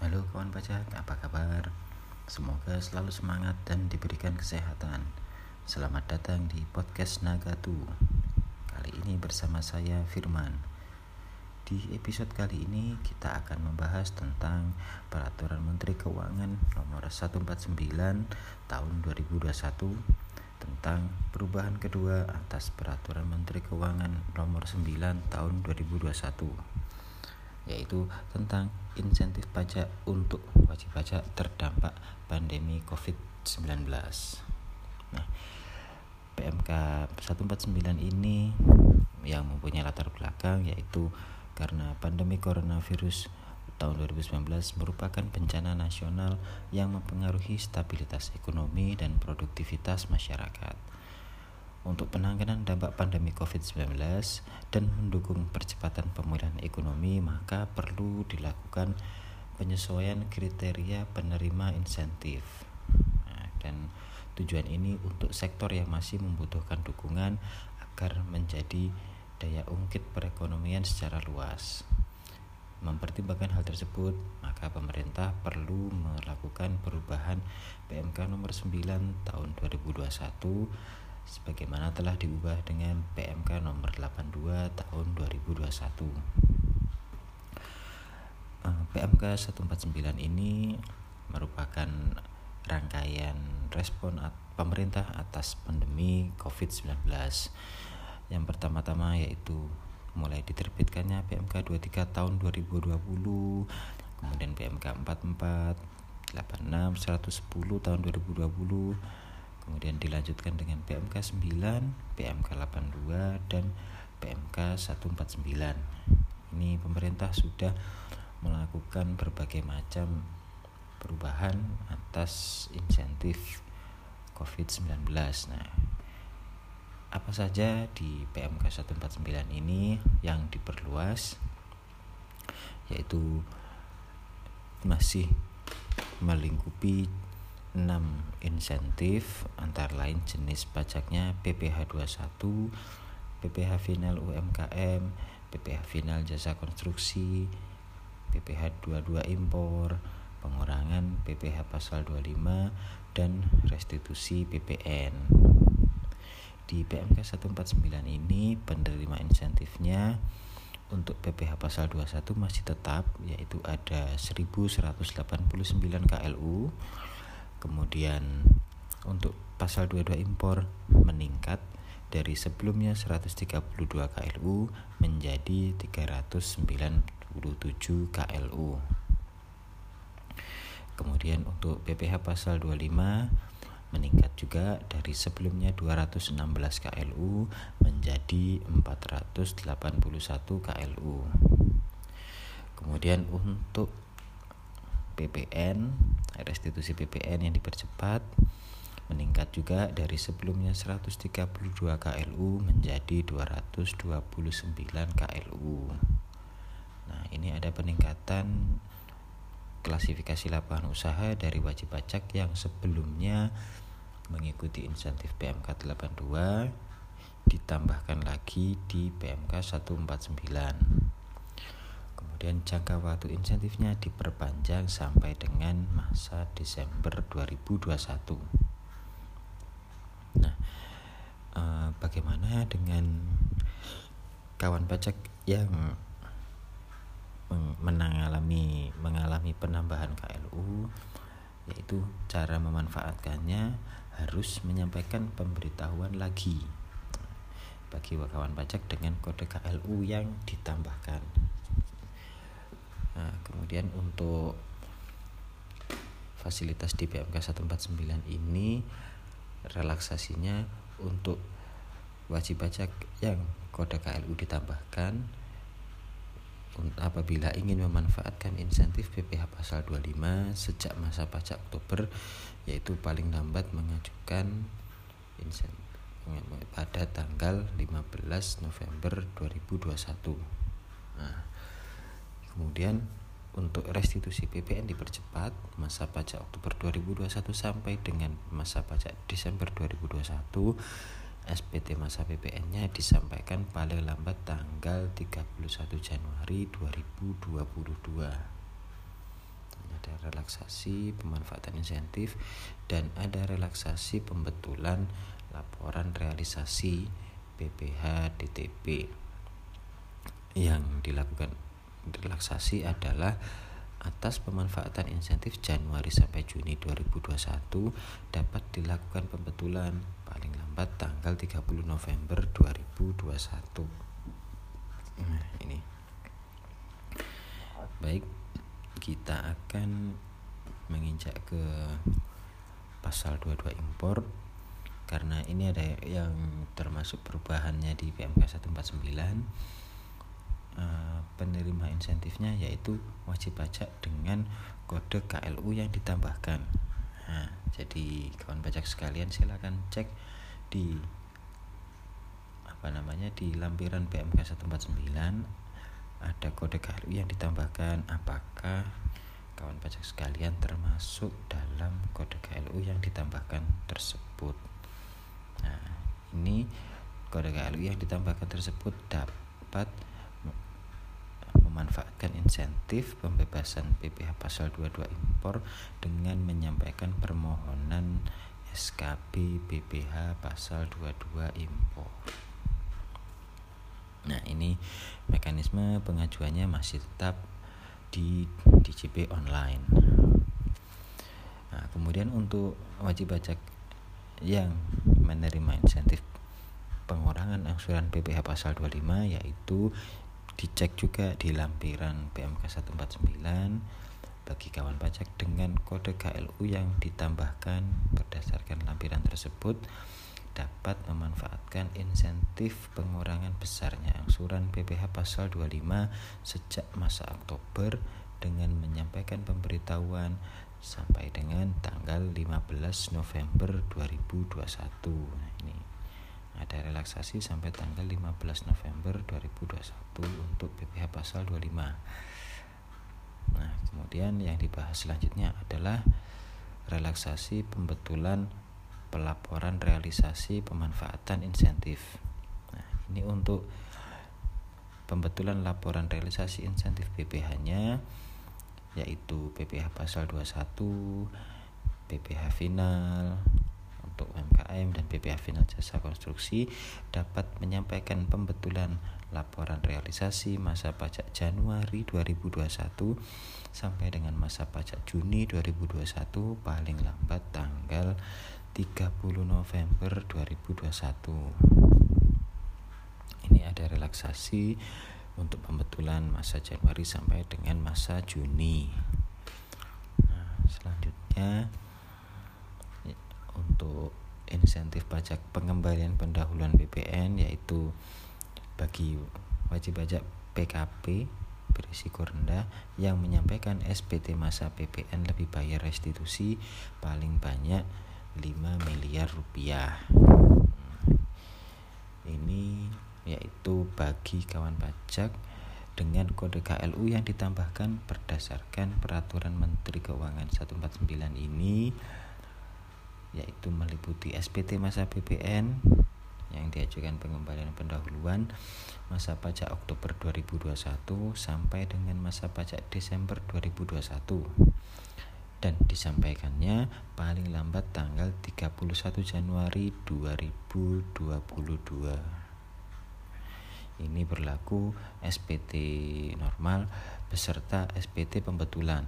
Halo kawan pajak, apa kabar? Semoga selalu semangat dan diberikan kesehatan. Selamat datang di podcast Nagatu. Kali ini bersama saya Firman. Di episode kali ini kita akan membahas tentang Peraturan Menteri Keuangan Nomor 149 Tahun 2021 tentang perubahan kedua atas Peraturan Menteri Keuangan Nomor 9 Tahun 2021 yaitu tentang insentif pajak untuk wajib pajak terdampak pandemi COVID-19. Nah, PMK 149 ini yang mempunyai latar belakang yaitu karena pandemi coronavirus tahun 2019 merupakan bencana nasional yang mempengaruhi stabilitas ekonomi dan produktivitas masyarakat untuk penanganan dampak pandemi COVID-19 dan mendukung percepatan pemulihan ekonomi, maka perlu dilakukan penyesuaian kriteria penerima insentif. Nah, dan tujuan ini untuk sektor yang masih membutuhkan dukungan agar menjadi daya ungkit perekonomian secara luas. Mempertimbangkan hal tersebut, maka pemerintah perlu melakukan perubahan PMK nomor 9 tahun 2021 sebagaimana telah diubah dengan PMK nomor 82 tahun 2021. PMK 149 ini merupakan rangkaian respon pemerintah atas pandemi COVID-19. Yang pertama-tama yaitu mulai diterbitkannya PMK 23 tahun 2020, kemudian PMK 44, 86, 110 tahun 2020, kemudian dilanjutkan dengan PMK 9, PMK 82 dan PMK 149. Ini pemerintah sudah melakukan berbagai macam perubahan atas insentif COVID-19. Nah, apa saja di PMK 149 ini yang diperluas yaitu masih melingkupi 6 insentif antara lain jenis pajaknya PPh 21, PPh final UMKM, PPh final jasa konstruksi, PPh 22 impor, pengurangan PPh pasal 25 dan restitusi PPN. Di PMK 149 ini penerima insentifnya untuk PPh pasal 21 masih tetap yaitu ada 1189 KLU Kemudian untuk pasal 22 impor meningkat dari sebelumnya 132 KLU menjadi 397 KLU. Kemudian untuk PPh pasal 25 meningkat juga dari sebelumnya 216 KLU menjadi 481 KLU. Kemudian untuk PPN restitusi PPN yang dipercepat meningkat juga dari sebelumnya 132 KLU menjadi 229 KLU. Nah, ini ada peningkatan klasifikasi lapangan usaha dari wajib pajak yang sebelumnya mengikuti insentif PMK 82 ditambahkan lagi di PMK 149 kemudian jangka waktu insentifnya diperpanjang sampai dengan masa Desember 2021 nah eh, bagaimana dengan kawan pajak yang mengalami mengalami penambahan KLU yaitu cara memanfaatkannya harus menyampaikan pemberitahuan lagi bagi kawan pajak dengan kode KLU yang ditambahkan Nah, kemudian untuk fasilitas di PMK 149 ini relaksasinya untuk wajib pajak yang kode KLU ditambahkan apabila ingin memanfaatkan insentif PPh pasal 25 sejak masa pajak Oktober yaitu paling lambat mengajukan insentif pada tanggal 15 November 2021. Nah, Kemudian untuk restitusi PPN dipercepat masa pajak Oktober 2021 sampai dengan masa pajak Desember 2021 SPT masa PPN-nya disampaikan paling lambat tanggal 31 Januari 2022. ada relaksasi pemanfaatan insentif dan ada relaksasi pembetulan laporan realisasi BPH DTP yang dilakukan relaksasi adalah atas pemanfaatan insentif Januari sampai Juni 2021 dapat dilakukan pembetulan paling lambat tanggal 30 November 2021. Nah, ini. Baik, kita akan menginjak ke pasal 22 impor karena ini ada yang termasuk perubahannya di PMK 149 Eh, penerima insentifnya yaitu wajib pajak dengan kode KLU yang ditambahkan. Nah, jadi kawan pajak sekalian silakan cek di apa namanya di lampiran PMK 149 ada kode KLU yang ditambahkan apakah kawan pajak sekalian termasuk dalam kode KLU yang ditambahkan tersebut. Nah, ini kode KLU yang ditambahkan tersebut dapat memanfaatkan insentif pembebasan PPh pasal 22 impor dengan menyampaikan permohonan SKB BPH pasal 22 impor. Nah, ini mekanisme pengajuannya masih tetap di DJP online. Nah, kemudian untuk wajib pajak yang menerima insentif pengurangan angsuran PPh pasal 25 yaitu dicek juga di lampiran PMK 149 bagi kawan pajak dengan kode KLU yang ditambahkan berdasarkan lampiran tersebut dapat memanfaatkan insentif pengurangan besarnya angsuran PPh pasal 25 sejak masa Oktober dengan menyampaikan pemberitahuan sampai dengan tanggal 15 November 2021. Nah, ini ada relaksasi sampai tanggal 15 November 2021 untuk BPH pasal 25 nah kemudian yang dibahas selanjutnya adalah relaksasi pembetulan pelaporan realisasi pemanfaatan insentif. Nah ini untuk pembetulan laporan realisasi insentif BPH nya yaitu BPH pasal 21 BPH final untuk UMKM dan BPH Final Jasa Konstruksi dapat menyampaikan pembetulan laporan realisasi masa pajak Januari 2021 sampai dengan masa pajak Juni 2021 paling lambat tanggal 30 November 2021. Ini ada relaksasi untuk pembetulan masa Januari sampai dengan masa Juni. Nah, selanjutnya untuk insentif pajak pengembalian pendahuluan BPN yaitu bagi wajib pajak PKP berisiko rendah yang menyampaikan SPT masa PPN lebih bayar restitusi paling banyak 5 miliar rupiah. Ini yaitu bagi kawan pajak dengan kode KLU yang ditambahkan berdasarkan peraturan Menteri Keuangan 149 ini yaitu meliputi SPT masa PPN yang diajukan pengembalian pendahuluan masa pajak Oktober 2021 sampai dengan masa pajak Desember 2021 dan disampaikannya paling lambat tanggal 31 Januari 2022 ini berlaku SPT normal beserta SPT pembetulan.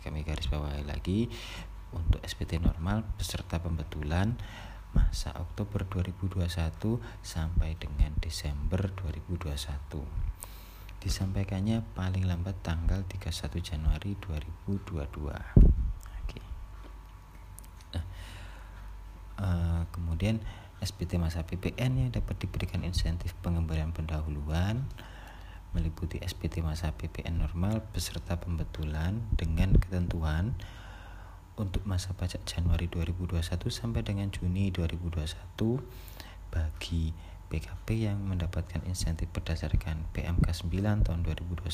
Kami garis bawahi lagi untuk SPT normal beserta pembetulan masa Oktober 2021 sampai dengan Desember 2021 disampaikannya paling lambat tanggal 31 Januari 2022 Oke. Nah, uh, kemudian SPT masa PPN yang dapat diberikan insentif pengembalian pendahuluan meliputi SPT masa PPN normal beserta pembetulan dengan ketentuan untuk masa pajak Januari 2021 sampai dengan Juni 2021 bagi PKP yang mendapatkan insentif berdasarkan PMK 9 tahun 2021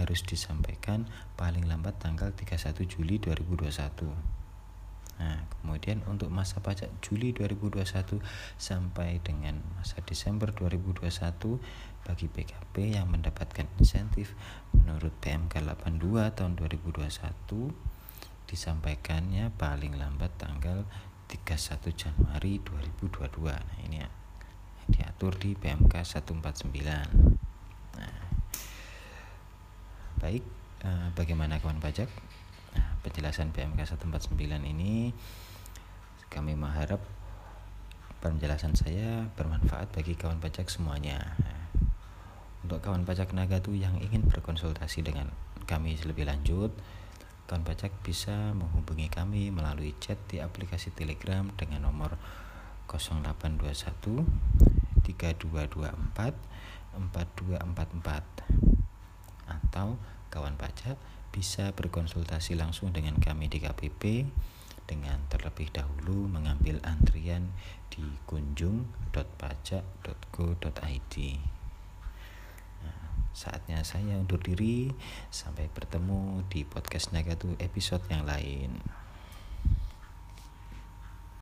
harus disampaikan paling lambat tanggal 31 Juli 2021. Nah, kemudian untuk masa pajak Juli 2021 sampai dengan masa Desember 2021 bagi PKP yang mendapatkan insentif menurut PMK 82 tahun 2021 disampaikannya paling lambat tanggal 31 Januari 2022. Nah, ini diatur di PMK 149. Nah, baik, eh, bagaimana kawan pajak? penjelasan PMK 149 ini kami mengharap penjelasan saya bermanfaat bagi kawan pajak semuanya. Untuk kawan pajak Nagatu yang ingin berkonsultasi dengan kami lebih lanjut, kawan pajak bisa menghubungi kami melalui chat di aplikasi Telegram dengan nomor 0821 3224 4244 atau kawan pajak bisa berkonsultasi langsung dengan kami di KPP dengan terlebih dahulu mengambil antrian di kunjung.pajak.go.id. Saatnya saya undur diri. Sampai bertemu di podcast Nagatu episode yang lain.